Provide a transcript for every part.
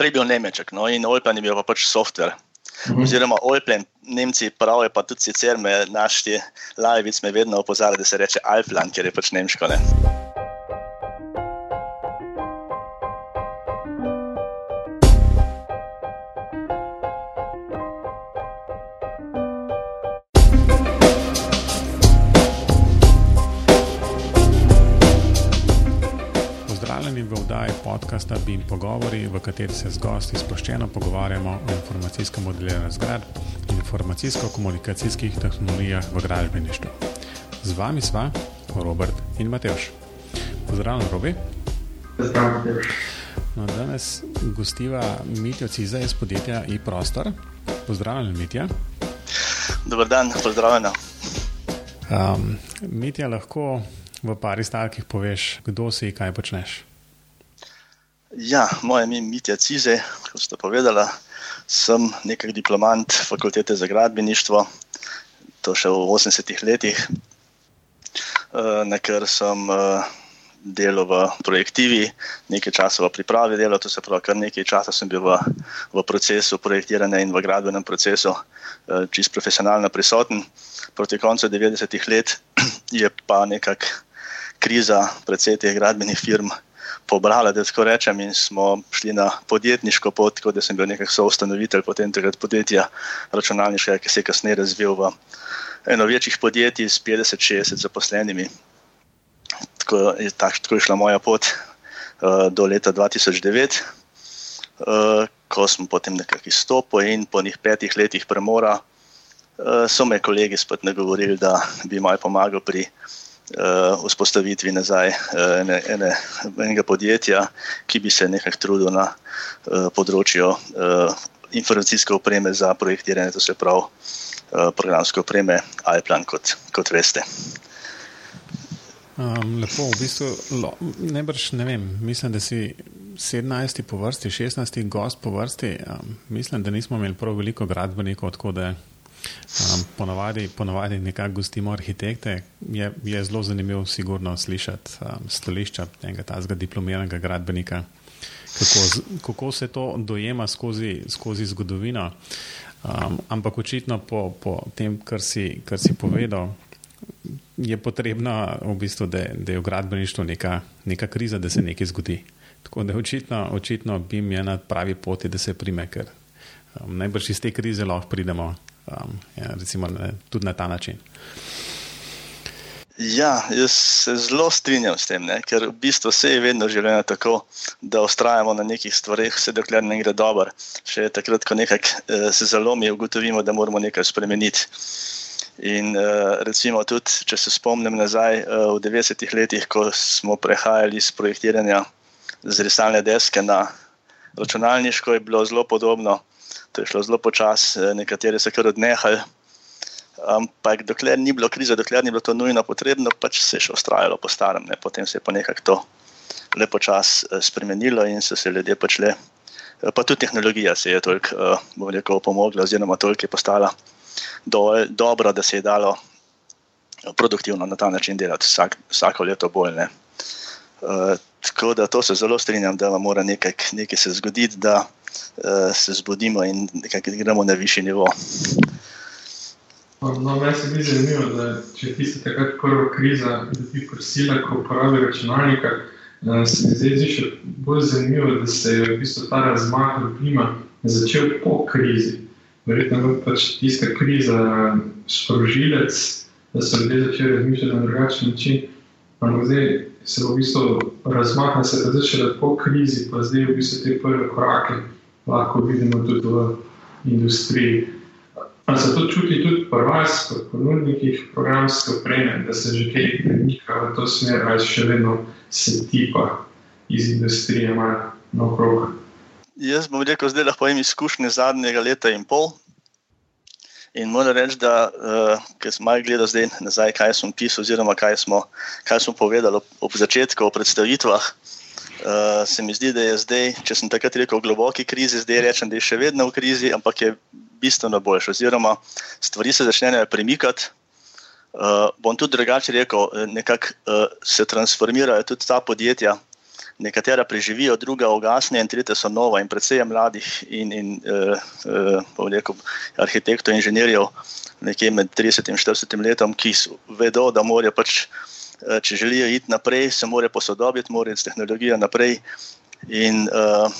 prej bil Nemček, no in Olpen je bil pa pač softver. Mhm. Oziroma, Olpen, Nemci pravijo, pa tudi sicer me našti, Lajvic me vedno opozarja, da se reče Alplan, ker je pač nemško. Ne? Podcasta BIM Pogovori, v kateri se z gosti sploščeno pogovarjamo o informacijskem modeliranju zgradb in informacijsko-komunikacijskih tehnologijah v gradbeništvu. Z vami sva Robert in Mateoš. Pozdravljen, Robi. No, danes gostiva Mitja Ciza iz podjetja e-prostor. Pozdravljen, Mitja. Dober dan, pozdravljena. Um, Mitja, lahko v pari stavkih poveš, kdo si in kaj počneš. Ja, moje ime je Mitja Cize, kot ste povedali. Sem nekaj diplomant fakultete za gradbeništvo, to še v 80-ih letih, eh, na kar sem eh, delal v projektivi, nekaj časa v pripravi dela, to se pravi, kar nekaj časa sem bil v, v procesu projektiranja in v gradbenem procesu eh, čist profesionalno prisoten. Proti koncu 90-ih let je pa nekak kriza predvsej teh gradbenih firm pobrala, da tako rečem, in smo šli na podjetniško pot, tako da sem bil nekako soustanovitelj potem tega podjetja računalniškega, ki se je kasneje razvil v eno večjih podjetij s 50-60 zaposlenimi. Tako je, tak, tako je šla moja pot uh, do leta 2009, uh, eh, ko smo potem nekako izstopili in po njih petih letih premora. Uh, so me kolegi spet nagovorili, da bi maj pomagal pri uh, vzpostavitvi nazaj uh, ene, ene, enega podjetja, ki bi se nekaj trudil na uh, področju uh, informacijske opreme za projektiranje, to se pravi uh, programske opreme, iPlan, kot, kot veste. Um, lepo, v bistvu, lo, ne brž, ne vem, mislim, da si 17. po vrsti, 16. gost po vrsti. Um, mislim, da nismo imeli prav veliko gradbenikov, tako da Um, ponavadi, ponavadi nekako gostimo arhitekte. Je, je zelo zanimivo, sigurno, slišati um, stališča enega tazga diplomiranega gradbenika, kako, kako se to dojema skozi, skozi zgodovino. Um, ampak očitno po, po tem, kar si, kar si povedal, je potrebno, v bistvu, da, da je v gradbeništvu neka, neka kriza, da se nekaj zgodi. Tako da očitno, očitno bi jim je na pravi poti, da se prime, ker um, najbrž iz te krize lahko pridemo um, ja, recimo, ne, tudi na ta način. Ja, jaz se zelo strinjam s tem, ne? ker v bistvu vse je vedno življenje tako, da ustrajamo na nekih stvareh, vse dokler ne gre dobro. Še takrat, ko nekaj eh, se zalomi, ugotovimo, da moramo nekaj spremeniti. In eh, recimo tudi, če se spomnim nazaj eh, v 90-ih letih, ko smo prehajali iz projektiranja z risalne deske na računalniško, je bilo zelo podobno to je šlo zelo počasi, eh, nekateri so kar odnehali. Ampak dokler ni bilo krize, dokler ni bilo to nujno potrebno, pač se je še ustrajalo po starem. Ne. Potem se je pa nekako to lepo čas eh, spremenilo in so se ljudje počele. Eh, pa tudi tehnologija se je toliko, bom rekel, opomogla, oziroma toliko je postala do, dobro, da se je dalo produktivno na ta način delati vsak, vsako leto bolj. Ne. Tako da to se zelo strinjam, da mora nekaj, nekaj se zgoditi, da uh, se zbudimo in gremo na višji nivo. No, meni se zdi zanimivo, da če ti se takrat prva kriza, da ti prosila, ko uporabi računalnika, uh, se mi zdi še bolj zanimivo, da se je v bistvu ta razmah klima začel po krizi. Verjetno je pač tista kriza sprožilec, da so ljudje začeli razmišljati na drugačen način. Ampak zdaj se v bistvu razmahne, se pa začne po krizi, pa zdaj v bistvu te prve korake lahko vidimo tudi v industriji. Ali se to čuti tudi pri vas, kot ponudnikih programske opreme, da se že kaj premika v to smer, ali še vedno se tipa iz industrije malo naokrog? Jaz bom rekel, zdaj lahko imam izkušnje zadnjega leta in pol. In moram reči, da uh, ker sem malo gledal zdaj nazaj, kaj sem pisal, oziroma kaj smo, kaj smo povedali ob začetku, o predstavitvah. Uh, se mi zdi, da je zdaj, če sem takrat rekel, v globoki krizi, zdaj rečem, da je še vedno v krizi, ampak je bistveno boljše. Oziroma, stvari se začnejo premikati. Uh, bom tudi drugače rekel, nekako uh, se transformirajo tudi ta podjetja, nekatera preživijo, druga ugasne, in tretja so nova, in predvsem mladih in, in uh, uh, rekel, arhitektov, inženirjev, nekje med 30 in 40 letom, ki vedo, da morajo pač, uh, če želijo iti naprej, se morajo posodobiti, morajo s tehnologijo naprej. In uh,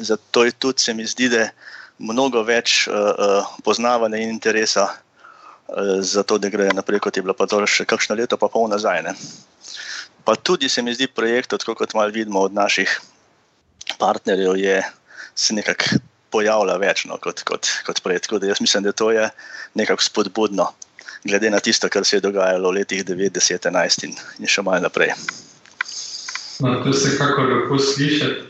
zato je tudi, se mi zdi, da je mnogo več uh, poznavanja in interesa uh, za to, da grejo naprej, kot je bilo pa to še kakšno leto, pa pol nazaj. Ne? Pa tudi se mi zdi projekt, tako kot malo vidimo od naših partnerjev, je se nekako pojavlja več no, kot, kot, kot prej. Tako da jaz mislim, da to je nekako spodbudno, glede na tisto, kar se je dogajalo v letih 90, 11 in, in še malo naprej. No, to se kako lahko slišati.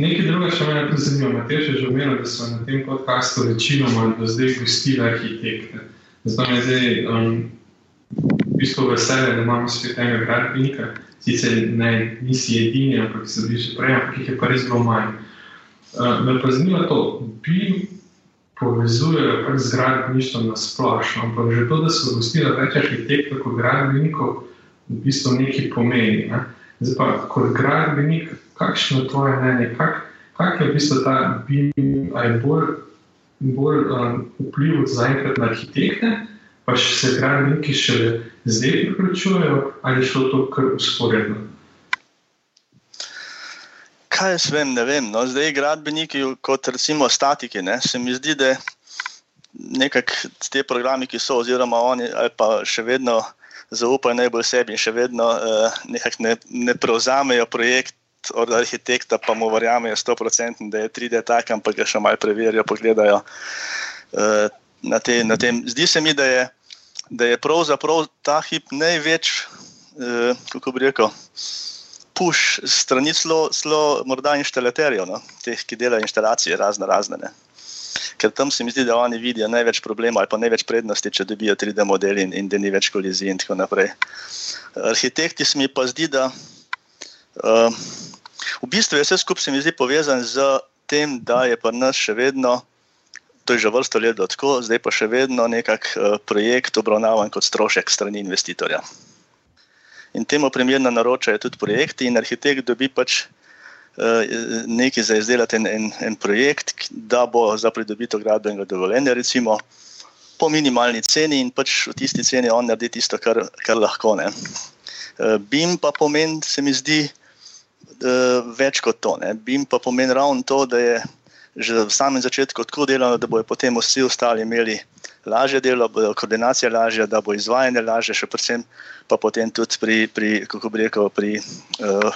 Nekaj drugega še me tudi zanima. Je že omenil, da so na tem podkastu večinoma do zdaj gostili arhitekte. Zato me zdaj um, v bistvu veselje, da imamo spet enega gradbenika sicer ne, nisi edini, ampak so bili že prej, ampak jih je pa res zelo manj. Uh, me pa zanima to, bi povezujejo pač z gradbeništvom na splošno, ampak že to, da so gostili več arhitektov kot gradbenikov, v bistvu nekaj pomeni. Ne? Zdaj pa, kot gradbenik, kakšno je tvoje mnenje, kak, kak je v bistvu ta BIM, a je bolj, bolj um, vpliv zaenkrat na arhitekte, pa še se gradbeniki še zdaj priključujejo, ali šlo to kar usporedno? Kaj jaz vem, ne vem. No, zdaj, gradbeniki, kot recimo statiki, ne, se mi zdi, da nekako te programe, ki so, oziroma oni, ali pa še vedno zaupajo najbolj sebi in še vedno uh, ne, ne prevzamejo projekt. Od arhitekta pa mu verjamejo 100%, da je 3D tak, ampak ga še malo preverijo, pogledajo. Uh, na te, na tem. Zdi se mi, da je da je pravzaprav ta hip največ, eh, kako bi rekel, puš strani zelo, morda inštalaterjev, no? teh, ki delajo inštalacije, razne razne. Ne? Ker tam se mi zdi, da oni vidijo največ problemov ali pa največ prednosti, če dobijo 3D model in, in da ni več kolizij in tako naprej. Arhitekti se mi pa zdi, da uh, v bistvu je vse skupaj povezan z tem, da je pa nas še vedno to je že vrsto let tako, zdaj pa še vedno nekak uh, projekt obravnavan kot strošek strani investitorja. In temu primerno naročajo tudi projekti, in arhitekt dobi pač uh, nekaj za izdelati en, en, en projekt, da bo za pridobitev gradbenega dovoljenja, recimo po minimalni ceni, in pač v tisti ceni on naredi tisto, kar, kar lahko. Ne. Uh, BIM pa pomeni, se mi zdi, uh, več kot to. Ne. BIM pa pomeni ravno to, da je že v samem začetku tako delano, da bodo potem vsi ostali imeli lažje delo, bo koordinacija lažja, da bo izvajanje lažje, še predvsem pa potem tudi pri, pri kako bi rekel, pri uh,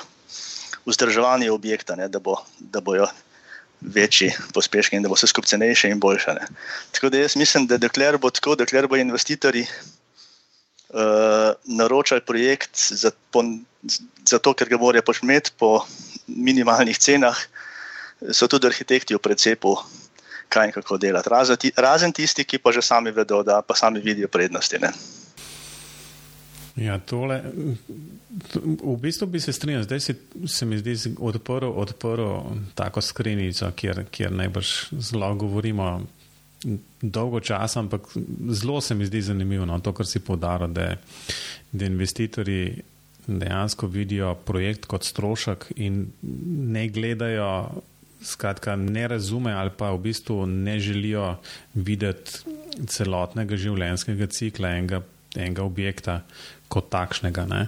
vzdrževanju objekta, ne, da, bo, da bojo večji pospeški in da bo vse skupaj cenejše in boljše. Ne. Tako da jaz mislim, da dokler bo tako, dokler bo investitorji uh, naročali projekt za, po, za ker ga morajo pač imeti po minimalnih cenah, so tudi arhitekti v precepu, kaj in kako delati. Razen, razen tisti, ki pa že sami vedo, da pa sami vidijo prednosti. Ne? Ja, tole, v bistvu bi se strinjal, zdaj se, se mi zdi odprl, odprl tako skrinjico, kjer, kjer najbrž zelo govorimo dolgo časa, ampak zelo se mi zdi zanimivo no, to, kar si podaril, da, da investitorji dejansko vidijo projekt kot strošek in ne gledajo skratka, ne razume ali pa v bistvu ne želijo videti celotnega življenjskega cikla enega, enega objekta kot takšnega. Ne?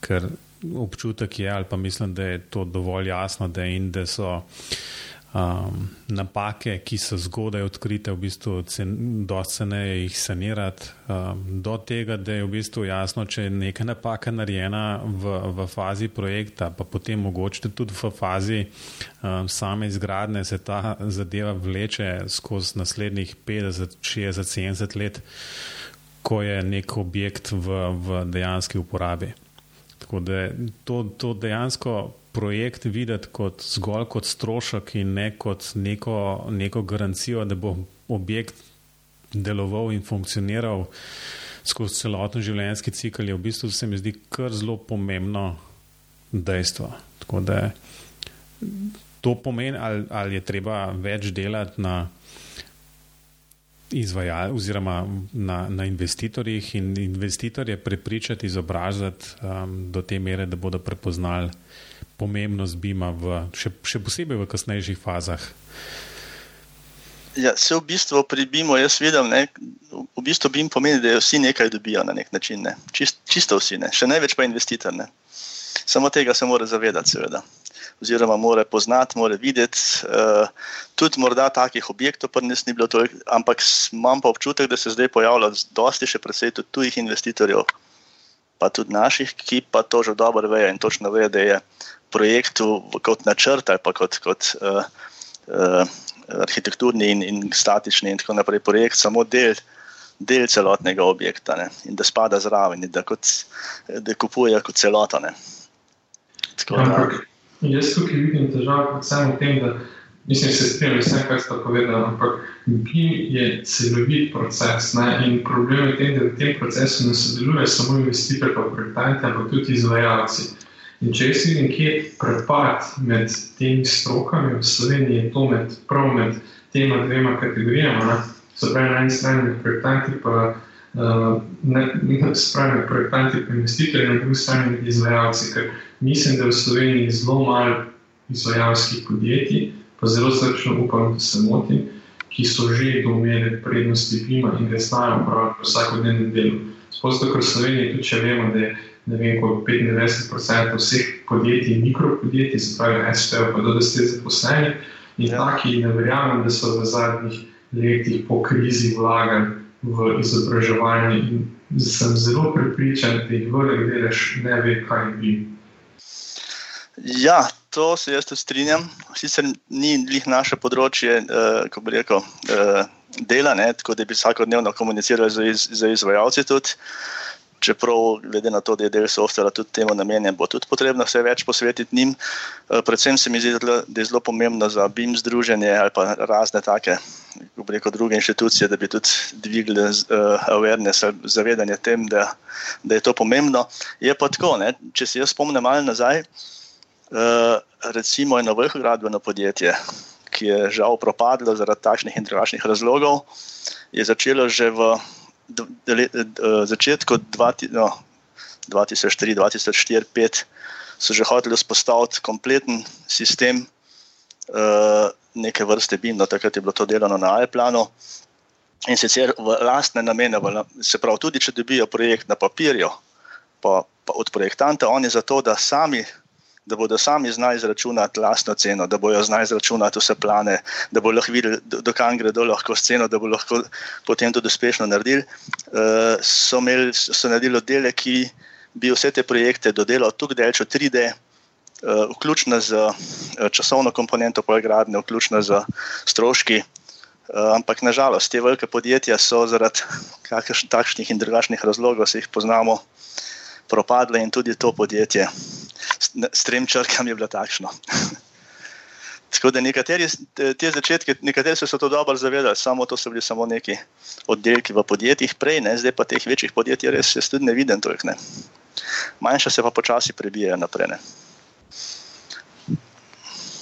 Ker občutek je, ali pa mislim, da je to dovolj jasno, da, da so um, napake, ki so zgodaj odkrite, v bistvu dosti ceneje jih sanirati, um, do tega, da je v bistvu jasno, če je neka napaka narejena v, v fazi projekta, pa potem mogoče tudi v fazi um, same izgradne, se ta zadeva vleče skozi naslednjih 50, 60, 70 let, ko je nek objekt v, v dejanski uporabi. Tako da to, to dejansko projekt videti kot zgolj kot strošek in ne kot neko, neko garancijo, da bo objekt deloval in funkcioniral skozi celoten življenjski cikl, je v bistvu se mi zdi kar zelo pomembno dejstvo. Tako da to pomeni, ali, ali je treba več delati na izvajalcih oziroma na, na investitorjih in investitorje prepričati, izobraziti um, do te mere, da bodo prepoznali pomembnost BIM-a, še, še posebej v kasnejših fazah? Ja, se v bistvu pri BIM-u jaz vidim, ne, v bistvu BIM pomeni, da vsi nekaj dobijo na nek način. Ne. Čist, čisto vsi, ne. še največ pa investitor. Ne. Samo tega se mora zavedati, seveda. Oziroma, mora poznati, mora videti. Uh, tudi morda takih objektov, pa nis ni bilo toliko, ampak imam pa občutek, da se zdaj pojavlja dosti še predvsej tudi tujih investitorjev, pa tudi naših, ki pa to že dobro vejo in točno vejo, da je projekt kot načrt ali pa kot. kot uh, uh, arhitekturni in, in statični, in tako naprej, projekt samo del, del celotnega objekta ne? in da spada zraven, da, kot, da kupuje kot celota. Ampak, jaz tukaj vidim težavo, predvsem v tem, da mislim, se strinjam tem, kar ste povedali, ampak BIM je celovit proces ne? in problem je v tem, da v tem procesu ne sodeluje samo investitor, pa projektanti, ampak tudi izvajalci. In če jaz vidim, kje je prepad med temi strokami v Sloveniji, je to med, prav med tema dvema kategorijama. Se pravi, na eni strani med projektanti, pa uh, ne, ne spravi med projektanti, pa investitorji, na drugi strani med izvajalci. Ker mislim, da je v Sloveniji zelo malo izvajalskih podjetij, pa zelo zelo upam, da se motim, ki so že domeli prednosti PIM-a in da znajo upravljati vsakodnevnem delu. Splošno, ker v Sloveniji tudi če vemo, da je ne vem, koliko 95% vseh podjetij, mikropodjetij, se pravi, SPL, pa do 10 zaposlenih. In ja. taki, ne verjamem, da so v zadnjih letih po krizi vlagali v izobraževanje. In sem zelo prepričan, da jih vrne delež ne ve, kaj bi. Ja, to se jaz strinjam. Sicer ni njih naše področje, uh, ko bi rekel, uh, dela, ne, tako da bi vsakodnevno komunicirali z, iz, z izvajalci. Tudi čeprav, glede na to, da je del softvera tudi temu namenjen, bo tudi potrebno vse več posvetiti njim. Eh, predvsem se mi zdi, da je zelo pomembno za BIM združenje ali pa razne take, kako reko, druge inštitucije, da bi tudi dvigali uh, awareness ali zavedanje tem, da, da je to pomembno. Je pa tako, ne? če se jaz spomnim malo nazaj, uh, recimo eno vrh gradbeno podjetje. Ki je žal propadlo zaradi takšnih in drugačnih razlogov, je začelo že v začetku 2003, no, 2004, 2005 so že hoteli vzpostaviti kompleten sistem uh, neke vrste BIM, no, takrat je bilo to delano na iPlanu. In sicer v lastne namene, se pravi, tudi če dobijo projekt na papirju, pa, pa od projektanta, oni za to, da sami da bodo sami znali izračunati lastno ceno, da bodo znali izračunati vse plane, da bodo lahko videli, dokam gredo lahko s ceno, da bodo lahko potem tudi uspešno naredili. Uh, so, imeli, so naredili oddelek, ki bi vse te projekte dodelal tukaj delčo 3D. Uh, vključno z uh, časovno komponento pojgradnje, vključno z stroški, uh, ampak nažalost, te velike podjetja so zaradi takšnih in drugačnih razlogov, se jih poznamo, propadle in tudi to podjetje s trem črkam je bilo takšno. Tako da nekateri te začetke, nekateri so se to dobro zavedali, samo to so bili samo neki oddelki v podjetjih, prej, ne, zdaj pa teh večjih podjetij res je tudi ne viden. Tolik, ne. Manjša se pa počasi prebijajo naprej. Ne.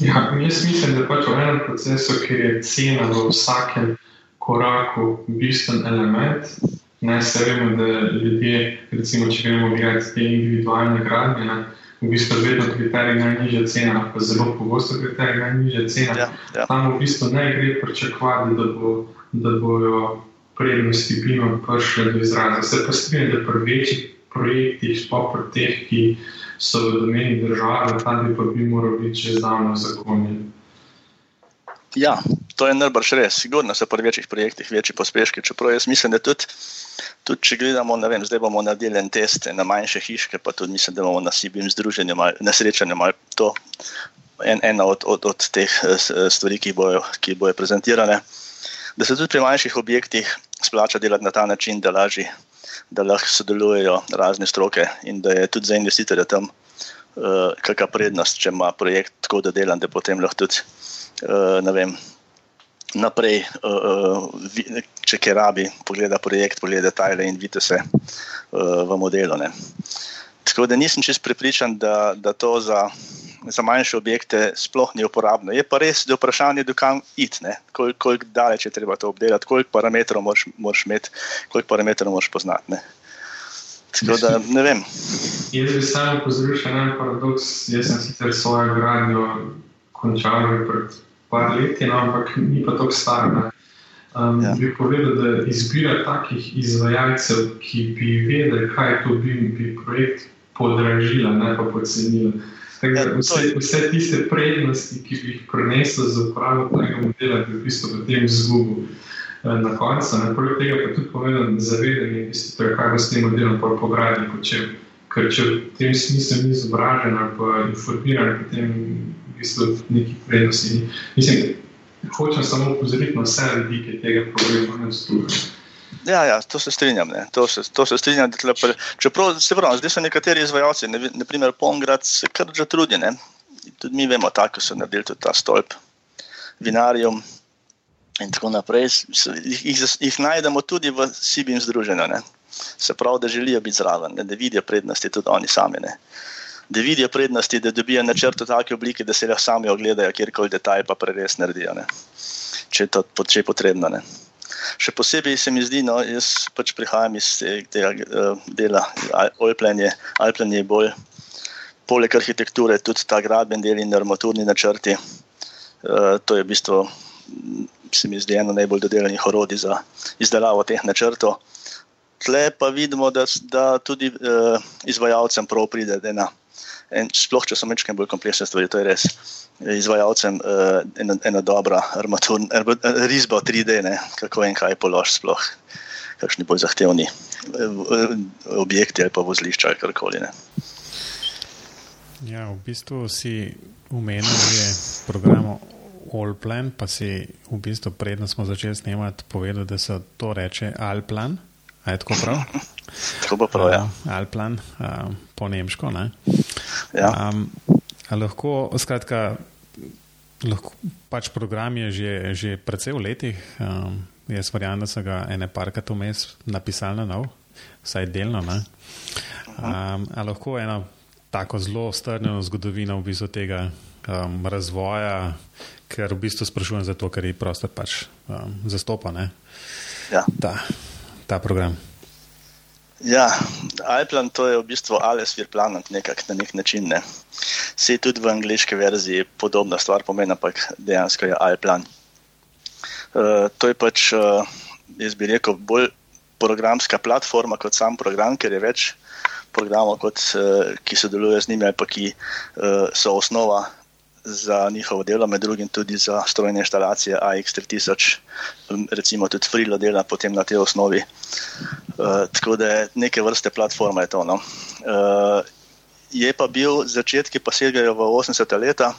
Ja, jaz mislim, da pač v enem procesu, kjer je cena v vsakem koraku bistven element. Ne, se vemo, da ljudje, recimo, če gremo gledati te individualne gradnje, v bistvu vedno kriterij najnižja cena, pa zelo pogosto kriterij najnižja cena. Ja, ja. Tam v bistvu ne gre pričakovati, da, bo, da bojo prednosti BIM-a prišle do izraza. Se pa strinjam, da pri večjih projektih, sploh pri teh, ki so v domeni države, tam bi pa bi moral biti že zdavno zakonjen. Ja, to je najbrž res. Sigurno so pri večjih projektih večji pospeški. Čeprav jaz mislim, da tudi, tudi če gledamo, ne vem, zdaj bomo naredili en test na manjše hiške, pa tudi mislim, da bomo na Sibim združenju, na srečanju, ali to en, ena od, od, od teh eh, eh, stvari, ki bojo, ki bojo prezentirane. Da se tudi pri manjših objektih splača delati na ta način, da, laži, da lahko sodelujejo razne stroke in da je tudi za investitorje tam uh, kakšna prednost, če ima projekt tako dodelan, da potem lahko tudi uh, vem, naprej, uh, če kaj rabi, pogleda projekt, pogleda detajle in vidi se uh, v modelu. Ne. Tako da nisem čest prepričan, da, da to za, za manjše objekte sploh ni uporabno. Je pa res, da je vprašanje, dokam iti, koliko kolik daleč je treba to obdelati, koliko parametrov moraš, moraš imeti, koliko parametrov moraš poznati. Ne. Tako da ne vem. Jaz bi samo pozoril še en paradoks. Jaz sem sicer svojo gradnjo končal pred par leti, no, ampak ni pa tako star. Um, ja. Bi povedal, da izbira takih izvajalcev, ki bi vedeli, kaj to bi, bi projekt podražila, ne pa pocenila. Ja, vse, vse tiste prednosti, ki bi jih prenesel za uporabo tega modela, bi v bistvu potem izgubil na koncu. Poleg tega pa tudi povedal, zavedanje, torej, kaj bo s tem modelom pogradili počel. Ker če v tem smislu ni izobražen ali pa informiran, potem v bistvu neki prednosti. Mislim, hočem samo upozoriti na vse vidike tega problema. Ja, ja, to se strinjam. To se, to se strinjam pre... Čeprav se pravi, zdaj so nekateri izvajalci, ne, naprimer Pongrad, se kar že trudi. Ne? Tudi mi vemo, kako so naredili ta stolp, vinarium in tako naprej. Jih, jih, jih najdemo tudi v Sibim združenju. Ne? Se pravi, da želijo biti zraven, ne? da vidijo prednosti tudi oni sami. Ne? Da vidijo prednosti, da dobijo načrt v taki obliki, da se lahko sami ogledajo, kjerkoli detajl pa preres naredijo, ne? če je to če je potrebno. Ne? Še posebej se mi zdi, no, jaz pač prihajam iz tega uh, dela, Alplanje, Alplanje je bolj, poleg arhitekture, tudi ta gradben del in armaturni načrti. Uh, to je v bistvu, se mi zdi, eno najbolj dodelanih orodij za izdelavo teh načrtov. Tle pa vidimo, da, da tudi uh, izvajalcem prav pride, ena. En, sploh, če so nekaj bolj kompleksne stvari, to je res. Izvajalcem uh, ena, ena dobra armaturna risba 3D, ne, kako in kaj polož, sploh, kakšni bolj zahtevni uh, objekti ali pa vozlišča ali karkoli. Ne. Ja, v bistvu si umenil program Allplan, pa si v bistvu predno smo začeli snemati, povedal, da se to reče Alplan. A je tako prav? tako bo prav, ja. Uh, Alplan, uh, po nemško. Ja. Um, lahko, skratka, lahko, pač program je že, že predvsej v letih. Um, jaz verjamem, da so ga ene parkrat vmes napisali na nov, vsaj delno. Um, lahko ena tako zelo strnjena zgodovina v bistvu tega um, razvoja, ker v bistvu sprašujem za to, ker je prostor pač um, zastopan. Ja. Ta, ta program. Ja, iPlan to je v bistvu Alice Virplan nekak, na nek način. Ne. Se je tudi v angliški verziji podobna stvar pomeni, ampak dejansko je iPlan. Uh, to je pač, uh, jaz bi rekel, bolj programska platforma kot sam program, ker je več programov, kot, uh, ki sodelujejo z njimi ali pa ki uh, so osnova za njihovo delo, med drugim tudi za strojne instalacije AX3000, recimo tudi Frilo dela potem na tej osnovi. Uh, tako da je neke vrste platforma je to. No. Uh, je pa bil začetki, pa segajo v 80. leta,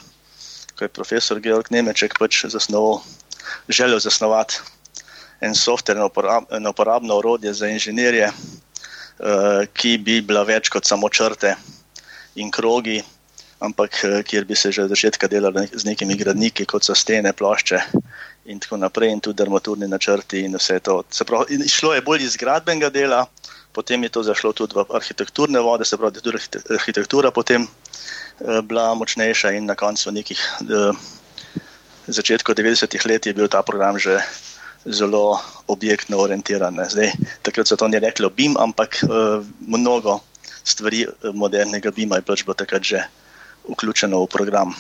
ko je profesor Georg Nemeček pač zasnoval, želel zasnovati en softver, eno uporabno orodje za inženirje, uh, ki bi bila več kot samo črte in krogi, ampak kjer bi se že od začetka delali z nekimi gradniki, kot so stene, plošče in tako naprej, in tudi armaturni načrti in vse to. Pravi, šlo je bolj iz gradbenega dela, potem je to zašlo tudi v arhitekturne vode, se pravi, da je tudi arhitektura potem eh, bila močnejša in na koncu nekih eh, začetkov 90-ih let je bil ta program že zelo objektno orientiran. Zdaj, takrat se to ni reklo BIM, ampak eh, mnogo stvari modernega BIM-a je pač bilo takrat že vključeno v program.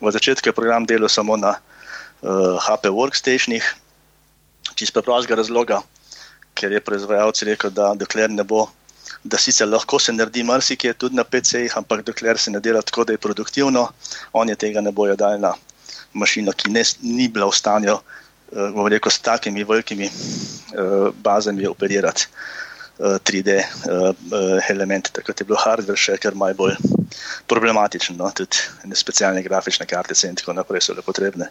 V začetku je program delal samo na uh, HP workstationih, čisto preprostega razloga, ker je proizvajalec rekel, da dokler ne bo, da sicer lahko se naredi marsikaj tudi na PC-jih, ampak dokler se ne dela tako, da je produktivno, oni tega ne bojo dali na mašino, ki ne, ni bila v stanju, uh, rekel, s takimi velikimi uh, bazami operirati. 3D elementi, takrat je bil hardware še kar malo bolj problematičen, no? tudi specialne grafične kartice in tako naprej so le potrebne.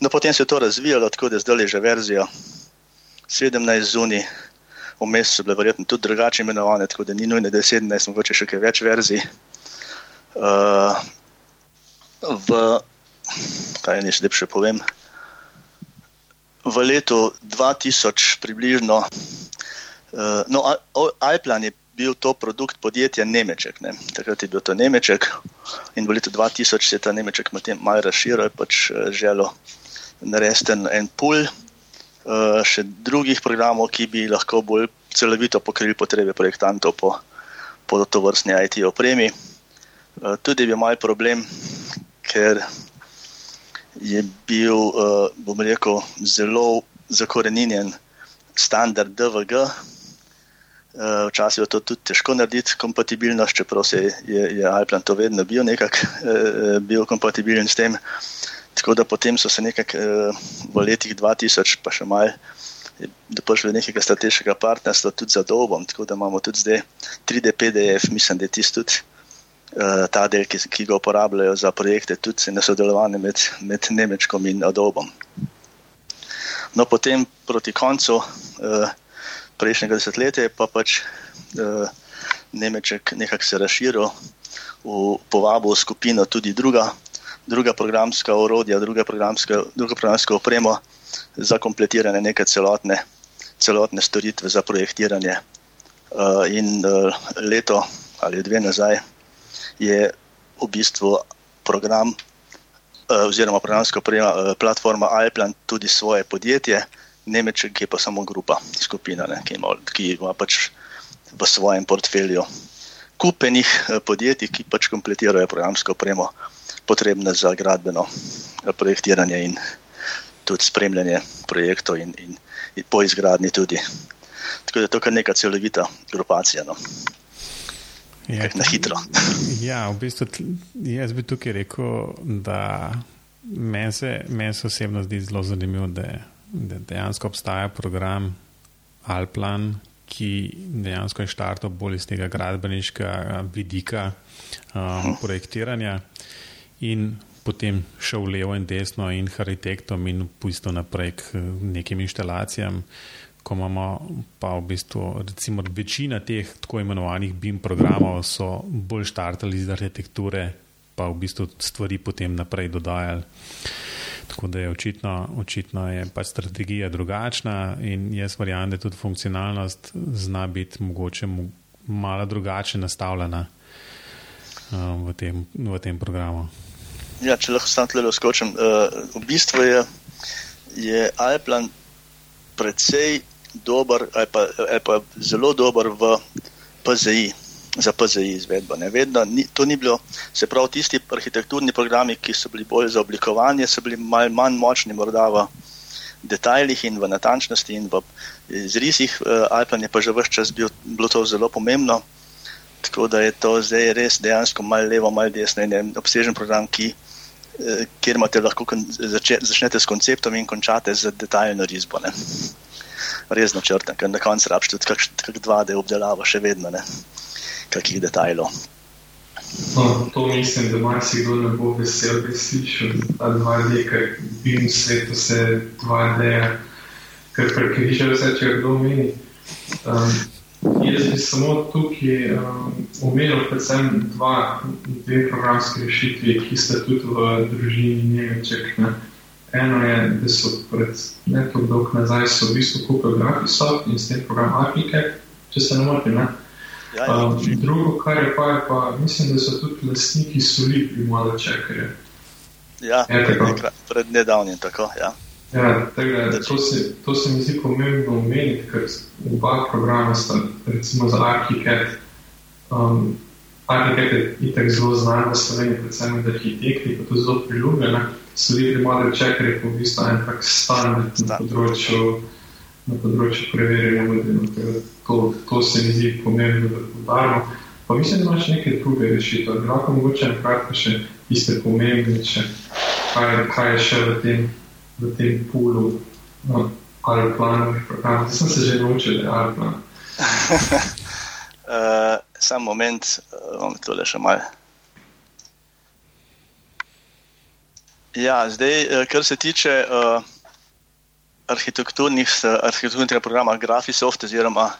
No, potem se je to razvijalo, tako da zdaj je že verzijo 17 zunaj, vmes so bile verjetno tudi drugače imenovane, tako da ni nujno, da je 17, mogoče še kaj več verzij. Uh, v, kaj neš lepše povem, v letu 2000 približno, no, iPlan je bil to produkt podjetja Nemček. Ne. Takrat je bil to Nemček in v letu 2000 se je ta Nemček malo razširil, pač želel narediti en, en pool uh, še drugih programov, ki bi lahko bolj celovito pokrili potrebe projektantov po po to vrstni IT opremi. Tudi je bil moj problem, ker je bil, bom rekel, zelo zakorenjen standard DVG. Včasih je to tudi težko narediti, kompatibilnost, čeprav se je, je Alplan to vedno bil nekako bil kompatibilen s tem. Tako da potem so se nekako v letih 2000, pa še malo, prišli do nekega strateškega partnerstva tudi za dobom. Tako da imamo tudi zdaj 3D PDF, mislim, da je tisti tudi uh, ta del, ki, ki ga uporabljajo za projekte, tudi na sodelovanje med, med Nemčkom in Adobom. No, potem proti koncu uh, prejšnjega desetletja je pa pač uh, Nemček nekako se razširil, v, povabil skupino tudi druga. Druga programska orodja, druga programska, druga programska oprema, za kompletiranje neke celotne, celotne storitve za projektiranje. Uh, in uh, leto ali dve nazaj je v bistvu program uh, oziroma programska oprema, platforma iPlan tudi svoje podjetje, Nemček, ki je pa samo grupa, skupina, ne, ki, ima, ki ima pač v svojem portfelju kupenih uh, podjetij, ki pač kompletirajo programsko opremo, potrebne za gradbeno uh, projektiranje in tudi spremljanje projektov in, in, in po izgradnji tudi. Tako da je to kar neka celovita grupacija. No. Ja, na hitro. Ja, v bistvu jaz bi tukaj rekel, da meni se, men se osebno zdi zelo zanimivo, da, da dejansko obstaja program Alplan, ki dejansko je štartal bolj iz tega gradbeniškega vidika um, projektiranja. In potem šel levo in desno in arhitektom in pusto naprej k nekim inštalacijam, ko imamo pa v bistvu recimo večina teh tako imenovanih BIM programov so bolj štartali iz arhitekture, pa v bistvu stvari potem naprej dodajali. Tako da je očitno, očitno je pač strategija drugačna in jaz verjamem, da tudi funkcionalnost zna biti mogoče malo drugače nastavljena um, v, tem, v tem programu. Ja, če lahko sam tukaj skočim. Uh, v bistvu je, je Alplan precej dober, ali pa, ali pa zelo dober v PZI, za PZI izvedbo. Vedno, ni, to ni bilo, se pravi, tisti arhitekturni programi, ki so bili bolj za oblikovanje, so bili mal manj močni morda v detajlih in v natančnosti in v izrisih. Uh, Alplan je pa že vse čas bil, bilo to zelo pomembno. Tako da je to zdaj res dejansko malo levo, malo desno in en obsežen program, ki, eh, kjer imate lahko zače, začnete s konceptom in končate z detaljno risbo. Ne. Res načrten, ker na koncu rabite tudi kak, kak dva, da je obdelava še vedno ne, kakih detajlov. No, to mislim, da marsikdo ne bo vesel, da slišiš ta 2D, ker v tem svetu se 2D, ker prekrižajo vse, če kdo meni. Um, Jaz bi samo tukaj um, omenil predvsem dva, dve programske rešitve, ki sta tudi v družini Nemček. Ne. Eno je, da so pred nekaj dolg nazaj so v bistvu kupili Graphisoft in s tem program Architect, če se ne motim. Ja, ja, um, drugo, kar je pa, je pa, mislim, da so tudi lastniki soli pri Moda Čekarju. Ja, pred nedavnim tako, ja. Ja, tega, to, se, to se mi zdi pomembno omeniti, ker oba programa sta, recimo za Archicad. Um, Archicad je itak zelo znan v Sloveniji, predvsem med arhitekti, pa tudi zelo priljubljena. Sledi pri Model Checker je po bistvu en tak standard na področju, na področju preverjanja vodeno. To, to se mi zdi pomembno, da podarimo. Pa mislim, da imaš neke druge rešitve. Lahko mogoče enkrat še tiste pomembne, kaj, kaj je še v tem v tem pulu no, ali planovih programov. Zdaj sem se že naučil, da je Alplan. uh, sam moment, bom uh, tole še mal. Ja, zdaj, uh, kar se tiče uh, arhitekturnih, arhitekturnih programov Graphisoft oziroma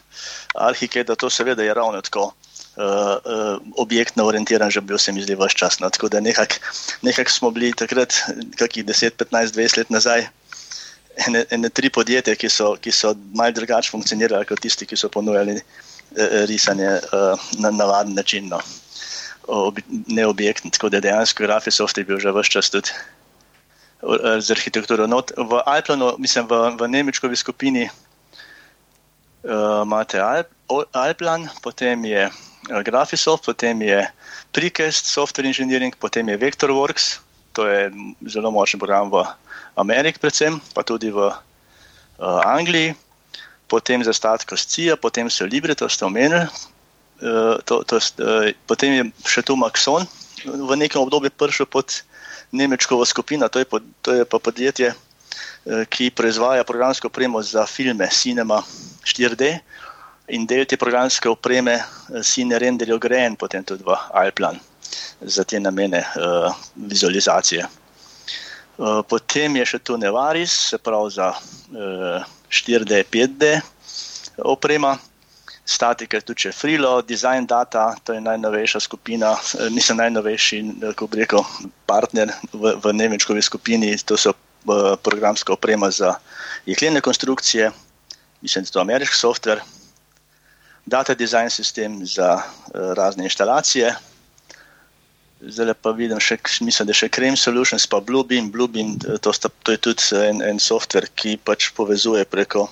Arhikeda, to seveda je ravno tako. Uh, uh, objektno orientiran, že bil se mi zdi vse čas. No. Tako da nekako nekak smo bili takrat, kakih 10, 15, 20 let nazaj, ene, ene tri podjetja, ki so, so malce drugače funkcionirali kot tisti, ki so ponujali uh, risanje uh, na navaden način, no. Ob, ne objektno. Tako da dejansko Graphisoft je bil že vse čas tudi z arhitekturo. No, v Alplanu, mislim, v, v Nemčkovi skupini uh, imate Alp, Alplan, potem je Graphisoft, potem je Precast Software Engineering, potem je Vectorworks, to je zelo močen program v Ameriki, predvsem pa tudi v uh, Angliji, potem za statko Scija, potem so Libre, to ste omenili, uh, to, to, uh, potem je še tu Maxon, v nekem obdobju prišel pod Nemčko skupino, to je, pod, to je pa podjetje, uh, ki proizvaja programsko opremo za filme Cinema 4D. In del te programske opreme si ne renderijo grejen, potem tudi v iPlan za te namene uh, vizualizacije. Uh, potem je še tu Nevaris, se pravi za uh, 4D, 5D oprema, statika je tudi Freelo, Design Data, to je najnovejša skupina, nisem najnovejši, kako bi rekel, partner v, v Nemčkovi skupini, to so uh, programska oprema za jeklene konstrukcije, mislim, da je to ameriški software. Data design sistem za uh, razne instalacije, Zdaj pa vidim, še, mislim, da je še Cream Solutions, pa Bluebeam. Bluebeam to, sta, to je tudi en, en softver, ki pač povezuje preko,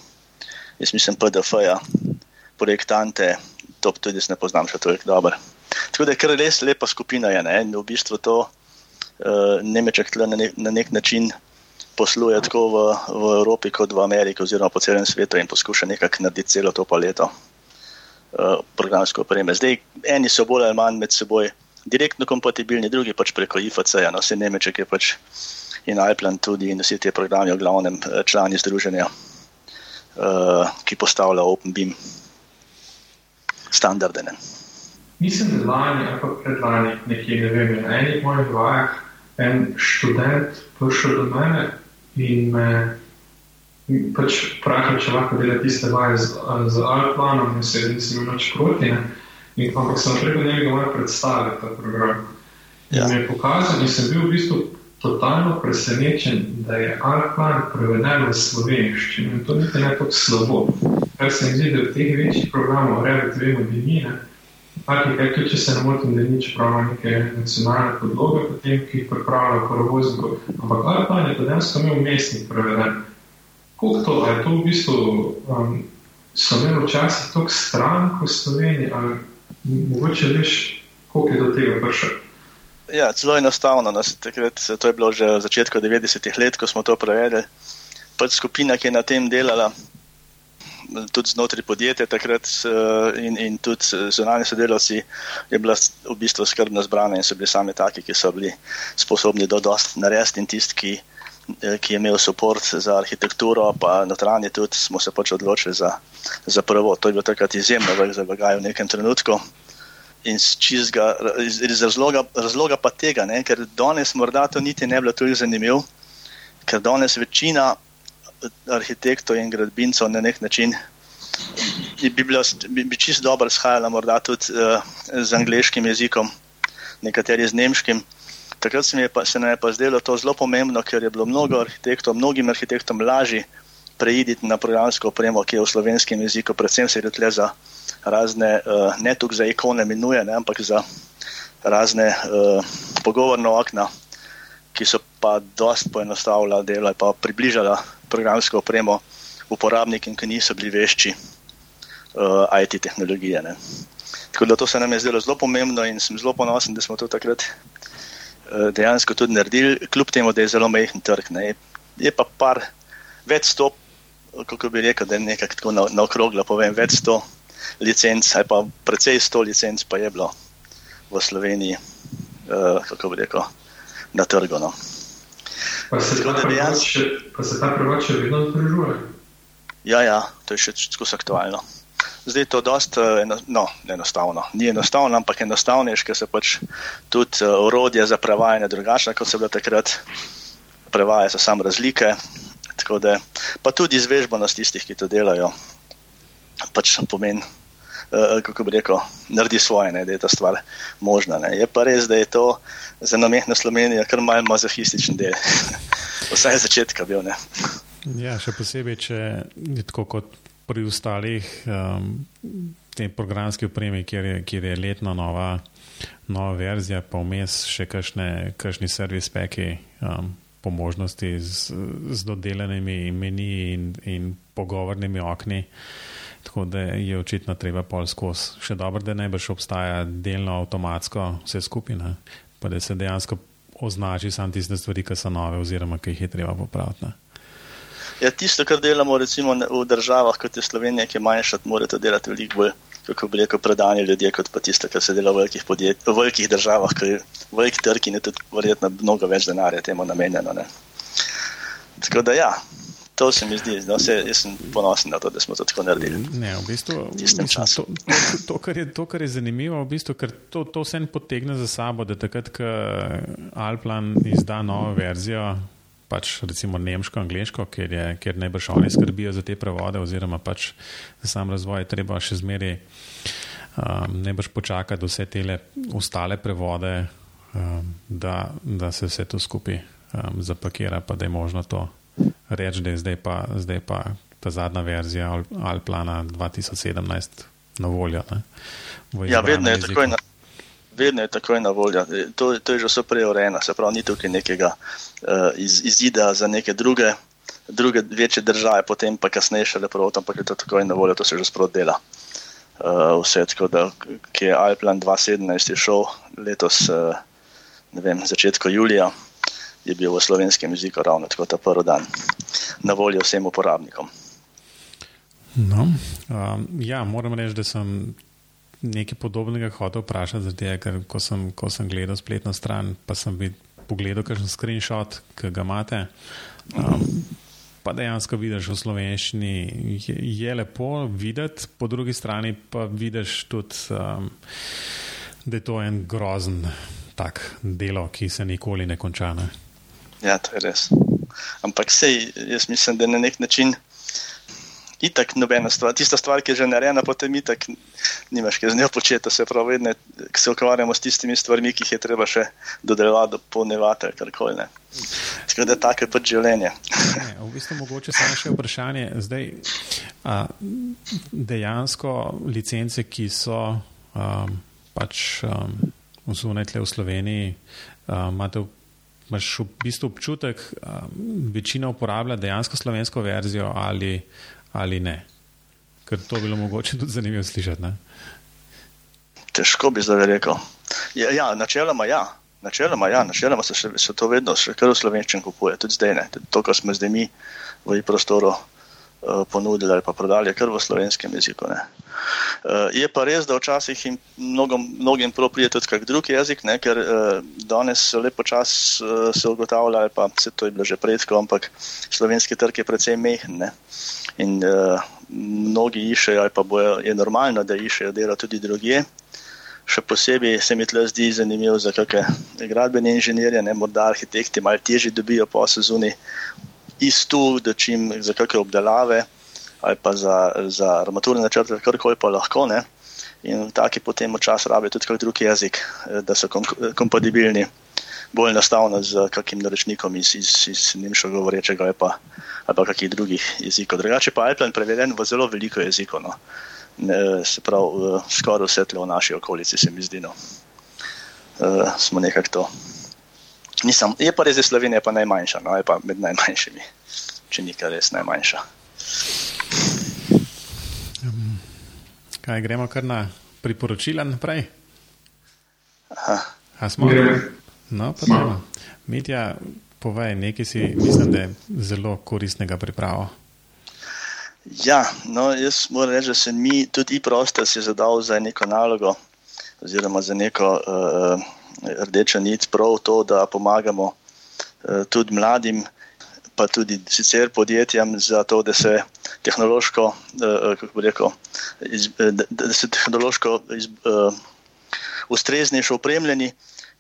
jaz mislim, PDF-ja, projektante. To tudi ne poznam še toliko dobro. Tako da je kar res lepa skupina. Je, ne? V bistvu to uh, Nemček na, ne, na nek način posluje tako v, v Evropi kot v Ameriki, oziroma po celem svetu in poskuša nekako narediti celo to paleto uh, programske opreme. Zdaj, eni so bolj ali manj med seboj direktno kompatibilni, drugi pač preko IFC, no, vse Nemček je pač in iPlan tudi in vsi ti programi, v glavnem eh, člani združenja, uh, ki postavlja OpenBeam standarde. Ne. Mislim, da lani pa predlani, nekje ne vem, na enih mojih vajah, en študent prišel do mene in me pač vprašal, če lahko dela tiste vaje z, z iPlanom, in se nisem imel nič proti. Ne. In, ampak sem preko njega moral predstaviti ta program. Ja. Mi je pokazal, in sem bil v bistvu totalno presenečen, da je Alkman preveden v slovenščino. In to niti ne tako slabo. Kar se mi zdi, da v teh večjih programov, Revit, vemo, da ni. Taki, kaj, tudi če se ne motim, da ni čeprav neke nacionalne podloge, potem, ki jih pripravlja paravoznikov. Ampak Alkman je pa dejansko imel mestnik preveden. Koliko to, je to v bistvu, um, so imeli včasih toliko stran v Sloveniji, ali Mogoče veš, koliko je do tega prišlo. Ja, zelo enostavno. Nas, takrat, to je bilo že v začetku 90-ih let, ko smo to prevedli. Pač skupina, ki je na tem delala, tudi znotraj podjetja, takrat in, in tudi zunanji sodelavci, je bila v bistvu skrbno zbrana in so bili sami taki, ki so bili sposobni do dost narediti in tisti, ki, ki je imel podpor za arhitekturo, pa notranje tudi, smo se pač odločili za za prvo. To je bilo takrat izjemno velik zalogaj v nekem trenutku. In čizga, iz, razloga, razloga pa tega, ne, ker danes morda to niti ne bi bilo tako zanimivo, ker danes večina arhitektov in gradbincev na nek način bi, bilo, bi, bi čisto dobro shajala, morda tudi uh, z angliškim jezikom, nekateri z nemškim. Takrat se, pa, se nam je pa zdelo to zelo pomembno, ker je bilo mnogo arhitektov, mnogim arhitektom lažje preiditi na programsko opremo, ki je v slovenskem jeziku, predvsem se gre za razne, uh, ne tukaj za ikone, minuje, ne, ampak za razne uh, pogovorne okna, ki so pa dost poenostavila delo in približala programsko opremo uporabnikom, ki niso bili vešči uh, eh, IT tehnologije. Ne. Tako da to se nam je zdelo zelo pomembno in sem zelo ponosen, da smo to takrat uh, dejansko tudi naredili, kljub temu, da je zelo majhen trg. Ne. Je pa par več stop kako bi rekel, da je nekako tako na, na okroglo, povem, več sto licenc, ali pa precej sto licenc, pa je bilo v Sloveniji, uh, kako bi rekel, na trgu. No. Pa se ta prevod še vedno združuje? Ja, ja, to je še skozi aktualno. Zdaj je to dosta eh, eno, no, enostavno. Ni enostavno, ampak enostavno je, ker se pač tudi uh, orodje za prevajanje drugačne, kot so bile takrat. Prevaja se samo razlike, Da, pa tudi izvežbanost tistih, ki to delajo, pač pomeni, uh, kako bi rekel, naredi svoje, ne, da je ta stvar možna. Ne. Je pa res, da je to za namehno Slovenijo kar malce mazohističen del. Vsaj začetka bil. Ne. Ja, še posebej, če je tako kot pri ostalih um, tem programski opremi, kjer je, kjer je letna nova, nova verzija, pa vmes še kakšni servis peki. Um, po možnosti z, z dodelanimi imeni in, in pogovornimi okni, Tako da je očitno treba pol skozi. Še dobro, da ne boš obstaja delno avtomatsko vse skupine, pa da se dejansko označi samo tiste stvari, ki so nove oziroma ki jih je treba popraviti. Ja, tisto, kar delamo recimo v državah, kot je Slovenija, ki je manjša, morate delati veliko bolj, kako bi rekel, predani ljudje, kot pa tisto, kar se dela v velikih, podjet, v velikih državah, ker je velik trg in je tudi verjetno mnogo več denarja temu namenjeno. Ne. Tako da ja. To se mi zdi, no, sem ponosen na to, da smo to tako naredili. Ne, v bistvu, mislim, to, to, to, kar je, to, kar je zanimivo, v bistvu, ker to, to vse potegne za sabo, da takrat, ko Alplan izda novo verzijo, pač recimo nemško, angliško, ker, je, ker najbrž oni skrbijo za te prevode, oziroma pač za sam razvoj, treba še zmeraj um, najbrž počakati vse te ostale prevode, um, da, da se vse to skupaj um, zapakira, pa da je možno to reči, da je zdaj pa, zdaj pa ta zadnja verzija Alplana 2017 na voljo. Ja, vedno je tako. Na vedno je takoj na voljo. To, to je že vse preurejeno, se pravi, ni tukaj nekega uh, iz, izida za neke druge, druge večje države, potem pa kasneje še lepo, ampak je to takoj na voljo, to se že sprot dela. Uh, vse tako, da je Alplan 2017 je šel letos, uh, ne vem, začetku julija, je bil v slovenskem jeziku ravno tako ta prvi dan na voljo vsem uporabnikom. No, um, ja, moram reči, da sem nekaj podobnega hotel vprašati, zato ker ko sem, ko sem gledal spletno stran, pa sem pogledal kakšen screenshot, ki ga imate. Um, pa dejansko vidiš v slovenščini, je, je lepo videti, po drugi strani pa vidiš tudi, um, da je to en grozen tak delo, ki se nikoli ne konča. Ne? Ja, to je res. Ampak sej, jaz mislim, da na nek način itak nobena stvar. Tista stvar, ki je že narejena, potem itak nimaš, ki z njo početi. Se pravi, vedno se ukvarjamo s tistimi stvarmi, ki jih je treba še dodelovati, dopolnevati ali karkoli. Tako da tako je pač življenje. V bistvu mogoče samo še vprašanje. Zdaj, a, dejansko licence, ki so a, pač zunaj tle v Sloveniji, a, imate v Máš v bistvu občutek, da večina uporablja dejansko slovensko verzijo ali, ali ne? Ker to bilo mogoče tudi zanimivo slišati. Ne? Težko bi zdaj rekel. Ja, ja, načeloma ja. Načeloma, ja, načeloma se, še, se to vedno, še kar v slovenščini kupuje, tudi zdaj ne. Tudi to, kar smo zdaj mi v prostoru uh, ponudili ali pa prodali, je kar v slovenskem jeziku. Uh, je pa res, da včasih jim mnogom, mnogim prav pride tudi kak drug jezik, ne, ker uh, danes lepo čas uh, se ugotavlja, ali pa se to je bilo že predsko, ampak slovenski trg je precej mehen. Ne. In uh, mnogi iščejo, ali pa bojo, je normalno, da iščejo delo tudi drugje. Še posebej se mi tle zdi zanimivo za kakšne gradbene inženirje, ne morda arhitekti, malo težje dobijo po sezoni iz tu, da čim za kakšne obdelave ali pa za, za armaturne načrte, karkoli pa lahko. Ne? In taki potem včasih rabijo tudi kak drug jezik, da so kompatibilni bolj enostavno z kakim naročnikom iz, iz, iz nemško govorečega ali pa, ali pa kakih drugih jezikov. Drugače pa je plan preveden v zelo veliko jezikov. No? se pravi, skoraj vse tle v naši okolici, se mi zdi. No. Uh, smo nekako to. Nisem, je pa res, da je Slovenija pa najmanjša, no, je pa med najmanjšimi, če ni kar res najmanjša. Um, kaj gremo kar na priporočila naprej? Aha. Smo? No, pa da. Mitja, povej, nekaj si, mislim, da je zelo koristnega pripravo. Ja, no, jaz moram reči, da se mi tudi prostor si zadal za neko nalogo, oziroma za neko uh, rdečo nit, prav to, da pomagamo uh, tudi mladim, pa tudi sicer podjetjem, za to, da se tehnološko, uh, kako bi rekel, iz, da, da se tehnološko iz, uh, ustreznejšo opremljeni.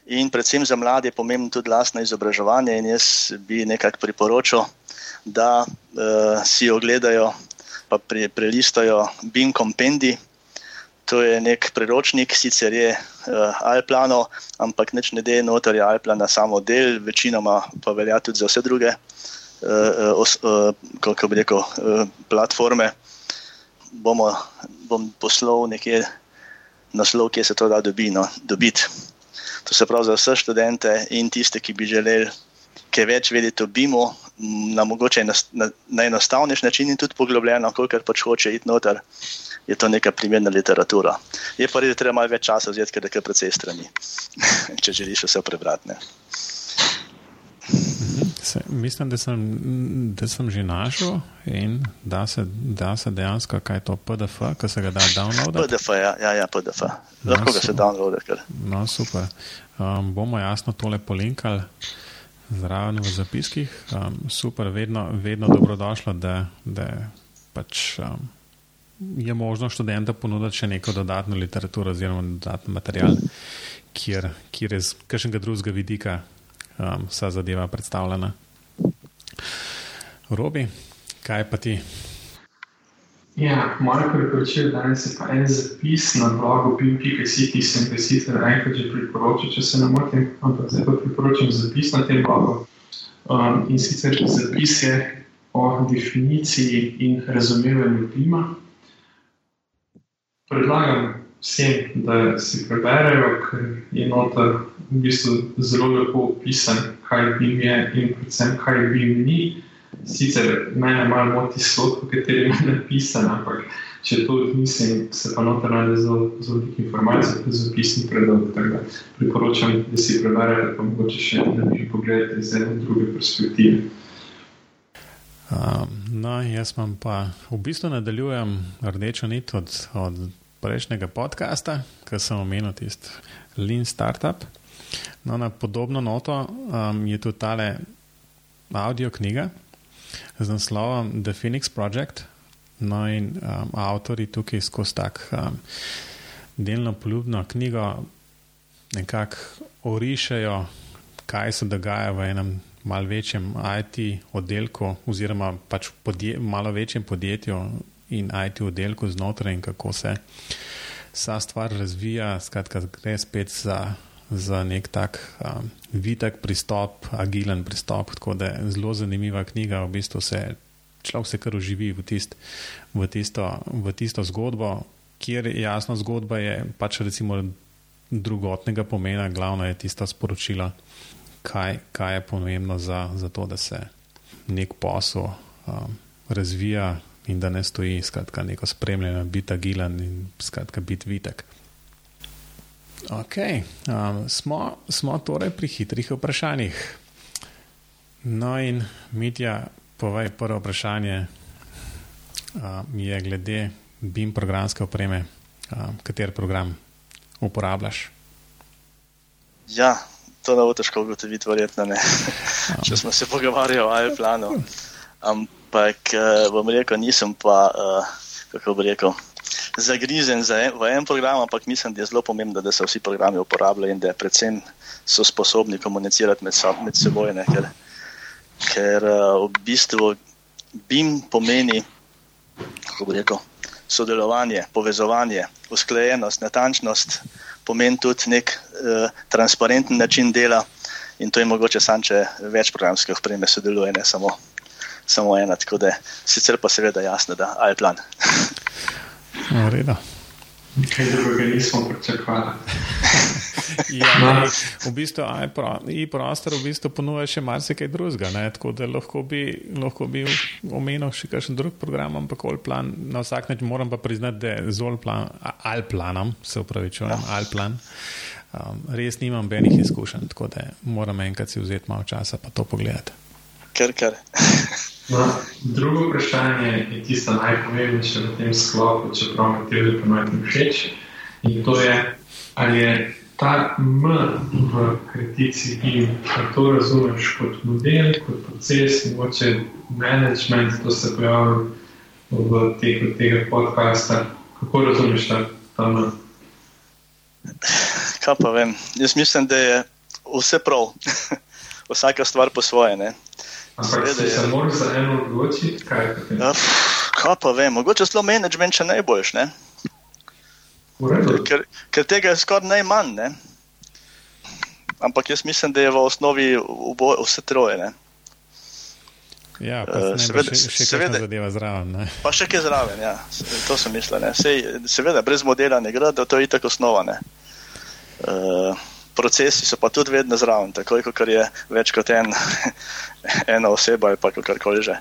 In predvsem za mlade je pomembno tudi lastno izobraževanje, in jaz bi nekako priporočil, da uh, si ogledajo pa pre, prelistajo Bing Compendi. To je nek priročnik, sicer je uh, Alplano, ampak neč ne deje noter je Alplana samo del, večinoma pa velja tudi za vse druge os, uh, kako bi rekel, uh, platforme. Bomo, bom poslal nekje naslov, kje se to da dobi, no, dobiti. To se pravi za vse študente in tiste, ki bi želeli kaj več vedeti o BIM-u, na mogoče na, na, na enostavnejši način in tudi poglobljeno, kolikor pač hoče iti noter, je to neka primerna literatura. Je pa res, da treba malo več časa vzeti, ker je kar precej strani, če želiš vse prebrati. Ne. Se, mislim, da sem, da sem že našel in da se, da se dejansko, kaj to PDF, ki se ga da downloaditi. PDF, ja, ja, ja PDF. Lahko no, ga se downloaditi. No, super. Um, bomo jasno tole polinkali zraven v zapiskih. Um, super, vedno, vedno dobrodošlo, da, da pač, um, je možno študenta ponuditi še neko dodatno literaturo oziroma dodatno material, kjer, kjer je z kakšnega drugega vidika um, vsa zadeva predstavljena. Robi, kaj pa ti? Ja, moje priporočilo danes je pa en zapis na blogu BIM.si, ki sem ga sicer enkrat že priporočil, če se ne motim, ampak zdaj pa priporočam zapis na tem blogu. Um, in sicer zapis je o definiciji in razumevanju klima. Predlagam vsem, da si preberejo, ker je noter v bistvu zelo lepo opisan, kaj BIM je in predvsem kaj BIM ni. Sicer mene malo moti slot, po katerem je napisan, ampak če to odmislim, se pa noter najde zelo veliko informacij, da zapisni predolg. Priporočam, da si preberete, pa mogoče še ne bi pogledali iz ene druge perspektive. Um, no, jaz pa v bistvu nadaljujem rdečo nit od, od prejšnjega podcasta, ki sem omenil tisti Lean Startup. No, na podobno noto um, je tudi tale audio knjiga z naslovom The Phoenix Project. No, in um, avtori tukaj skozi tak um, delno poljubno knjigo nekako orišajo, kaj se dogaja v enem malo večjem IT oddelku, oziroma pač v malo večjem podjetju in IT oddelku znotraj, in kako se vsa stvar razvija. Skratka, gre spet za za nek tak um, vitek pristop, agilen pristop. Tako da je zelo zanimiva knjiga, v bistvu se človek se kar uživi v, tist, v, tisto, v tisto zgodbo, kjer je jasno, zgodba je pač recimo drugotnega pomena, glavno je tisto sporočilo, kaj, kaj je pomembno za, za to, da se nek posel um, razvija. In da ne stoji, skratka, neko spremljanje, biti agilen in skratka, biti vitek. Okay. Um, smo, smo torej pri hitrih vprašanjih. No, in Mitja, povej prvo vprašanje, um, je glede BIM programske opreme, um, kater program uporabljaš. Ja, to ne bo težko ugotoviti, verjetno ne. Um. Če smo se pogovarjali o iPlanu. Ampak uh, bom rekel, nisem pa, uh, kako bi rekel zagrizen za en, v en program, ampak mislim, da je zelo pomembno, da se vsi programi uporabljajo in da predvsem so sposobni komunicirati med, so, med seboj. Ne, ker ker uh, v bistvu BIM pomeni rekel, sodelovanje, povezovanje, usklajenost, natančnost, pomeni tudi nek uh, transparenten način dela in to je mogoče sam, če več programskih opreme sodeluje, ne samo, samo ena. Tako da sicer pa seveda jasno, da je plan. No, reda. Kaj drugega nismo pričakovali. ja, no. v bistvu je prostor v bistvu ponuja še marsikaj drugega. Ne? Tako da lahko bi, lahko bi omenil še kakšen drug program, ampak Alplan, na vsak način moram pa priznati, da z Alplan, Alplanom, se upravičujem, ja. Alplan, um, res nimam benih izkušenj, tako da moram enkrat si vzeti malo časa pa to pogledati. Ker, ker. No, drugo vprašanje je tisto najpomembnejše v tem sklopu, čeprav mi te že ponovno všeč. In to je, ali je ta M v kritici in ali to razumeš kot model, kot proces, mogoče management, to se pojavlja v teku tega podcasta. Kako razumeš ta, ta M? Kaj pa vem? Jaz mislim, da je vse prav. Vsaka stvar po svoje. Ne? Ampak če se moraš za eno odločiti, kaj je to? Ja, kaj pa vem, mogoče zelo management še najboljš. Ne? Ker, ker tega je skoraj najmanj. Ne? Ampak jaz mislim, da je v osnovi vse troje. Ne? Ja, uh, seveda, še seveda, zadeva zraven. Ne? Pa še kaj zraven, ja. to sem mislil. Sej, seveda, brez modela ne gre, da to je tako osnova. Uh, procesi so pa tudi vedno zraven, tako kot je več kot en, ena oseba ali karkoli že.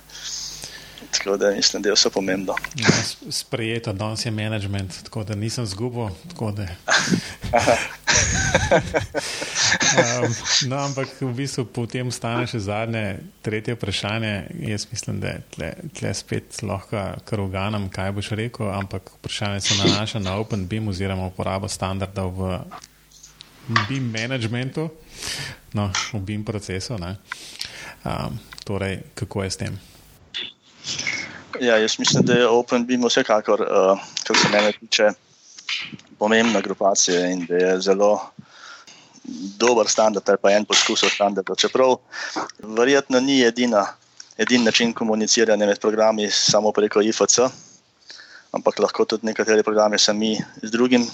Tako da mislim, da je vse pomembno. Ja, sprejeto, danes je management, tako da nisem zgubil. Da... um, no, ampak v bistvu potem stane še zadnje, tretje vprašanje. Jaz mislim, da tle, tle spet lahko kar uganam, kaj boš rekel, ampak vprašanje se nanaša na OpenBeam oziroma uporabo standardov v BIM managementu, no, v BIM procesu. Um, torej, kako je s tem? Ja, jaz mislim, da je OpenBeam vsekakor, uh, kar se mene tiče, pomembna grupacija in da je zelo dober standard ali pa en poskus standarda. Čeprav verjetno ni edina, edin način komuniciranja med programi samo preko IFC, ampak lahko tudi nekateri programi sami z drugim,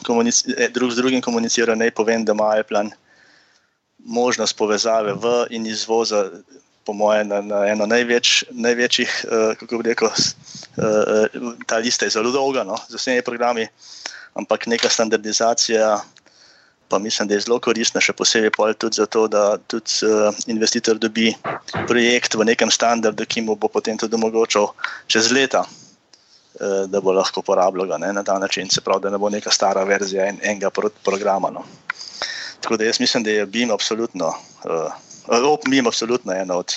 eh, drug z drugim komunicirajo. Naj povem, da ima iPlan možnost povezave v in izvoza po mojem, na, na eno največ, največjih, uh, kako bi rekel, uh, ta lista je zelo dolga no, z vsemi programi, ampak neka standardizacija. Pa mislim, da je zelo koristna, še posebej tudi zato, da tudi uh, investitor dobi projekt v nekem standardu, ki mu bo potem tudi omogočal čez leta, da bo lahko uporabljal na ta način, se pravi, da ne bo neka stara verzija en, enega pro, programa. No. Tako da jaz mislim, da je BIM absolutno. Uh, je absolutno eno od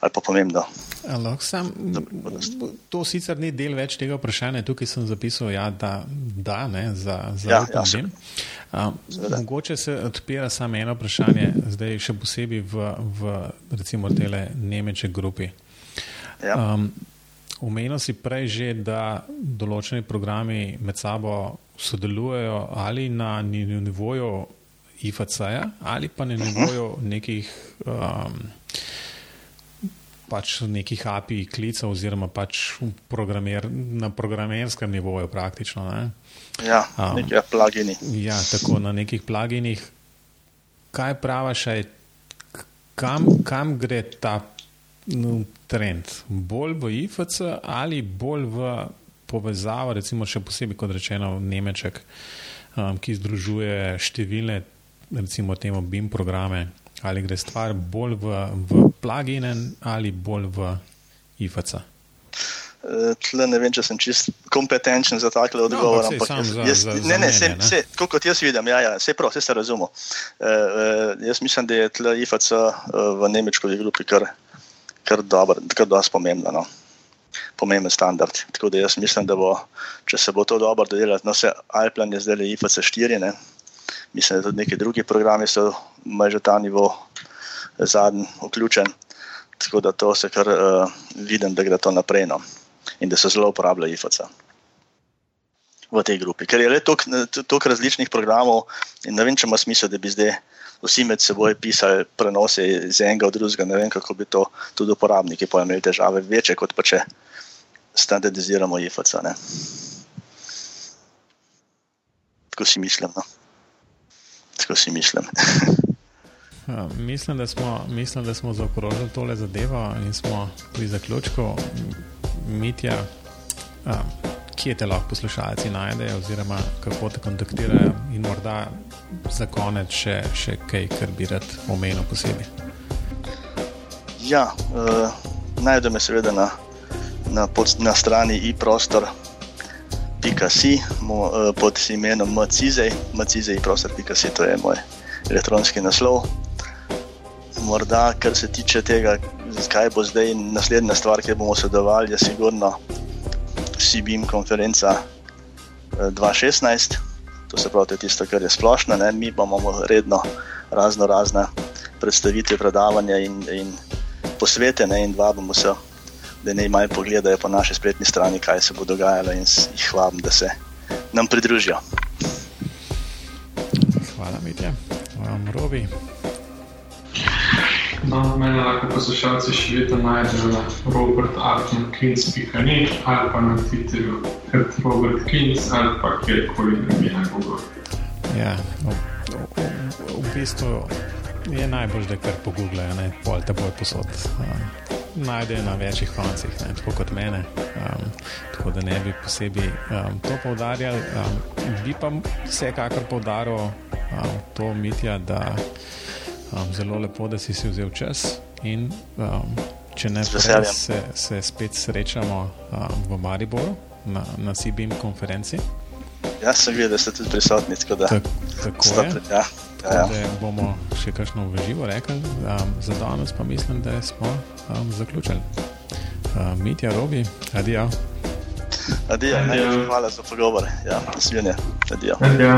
ali pa pomembno. Sam, to sicer ni del več tega vprašanja, tukaj sem zapisal, ja, da, da ne, za, za ja, ja, uh, Mogoče se odpira samo eno vprašanje, zdaj še posebej v, v recimo tele nemeče grupi. Ja. Um, Umenil si prej že, da določeni programi med sabo sodelujejo ali na nivoju IFC-ja ali pa na nivoju nekih, um, pač nekih API klicev oziroma pač programer, na programerskem nivoju praktično. Ne? Ja, um, nekaj plagini. Ja, tako na nekih plaginih. Kaj praviš, kam, kam gre ta no, trend? Bolj v IFC ali bolj v povezavo, recimo še posebej kot rečeno Nemček, um, ki združuje številne recimo temu BIM programe, ali gre stvar bolj v, v plugine ali bolj v IFC? Eh, tle ne vem, če sem čist kompetenčen za takle odgovor. No, ampak za, jaz, za, ne, ne, se, se, kot jaz vidim, ja, ja, se prav, vse se razumem. Uh, uh, jaz mislim, da je tle IFC uh, v nemški grupi kar, kar dobro, kar dosti pomembno. No. Pomemben standard. Tako da jaz mislim, da bo, če se bo to dobro delalo, no se iPlan je zdaj IFC 4, ne, mislim, da tudi neki drugi programi so že ta nivo zadnji vključen. Tako da to se kar uh, vidim, da gre to naprej no. in da se zelo uporablja IFC v tej grupi. Ker je le toliko različnih programov in ne vem, če ima smisel, da bi zdaj vsi med seboj pisali prenose iz enega v drugega. Ne vem, kako bi to tudi uporabniki imeli težave, večje kot pa če standardiziramo IFC. Ne. Tako si mislim. No tako si mislim. Ja, mislim, da smo, mislim, da smo zaokrožili tole zadevo in smo pri zaključku. Mitja, a, kje te lahko poslušalci najdejo, oziroma kako te kontaktirajo, in morda za konec še, še kaj, kar bi rad omenil posebej. Ja, uh, najdemo me seveda na, na, pod, na strani e-prostor macizej.si eh, pod imenom Macizej, Macizej prostor.si, to je moj elektronski naslov. Morda, kar se tiče tega, kaj bo zdaj naslednja stvar, ki bomo sodelovali, je sigurno CBIM konferenca 2016. Eh, to se pravi, to je tisto, kar je splošno. Ne? Mi imamo redno razno razne predstavitve, predavanja in, in posvete, ne? in vabimo se da ne imajo pogledajo po naši spletni strani, kaj se bo dogajalo in jih vabim, da se nam pridružijo. Hvala, Mitja. Vam robi. No, mene lahko poslušalci še vedno najdejo na robertartmankins.net ali pa na Twitterju robertkins ali pa kjerkoli drugje na Google. Ja, v, v, v bistvu je najbolj, da kar pogoogljajo, ne, pol te bojo posod. Um, najdejo na večjih koncih, ne, tako kot mene. Um, tako da ne bi posebej um, to poudarjal. Um, bi pa vsekakor poudaril, um, to, Mitja, da um, zelo lepo, da si si vzel čas. In, um, če ne prej, se, se spet srečamo um, v Mariboru na, na CBM konferenci. Ja, sem videl, da ste tudi prisotni. Tako da, tak, tako je. Ja. Ja, ja. bomo še kakšno uveživo rekli, um, za danes pa mislim, da smo um, zaključili. Uh, Mitja, Robi, adijo. Adijo, hvala za pogovor. Ja, nasvidenje. Adijo. Adijo.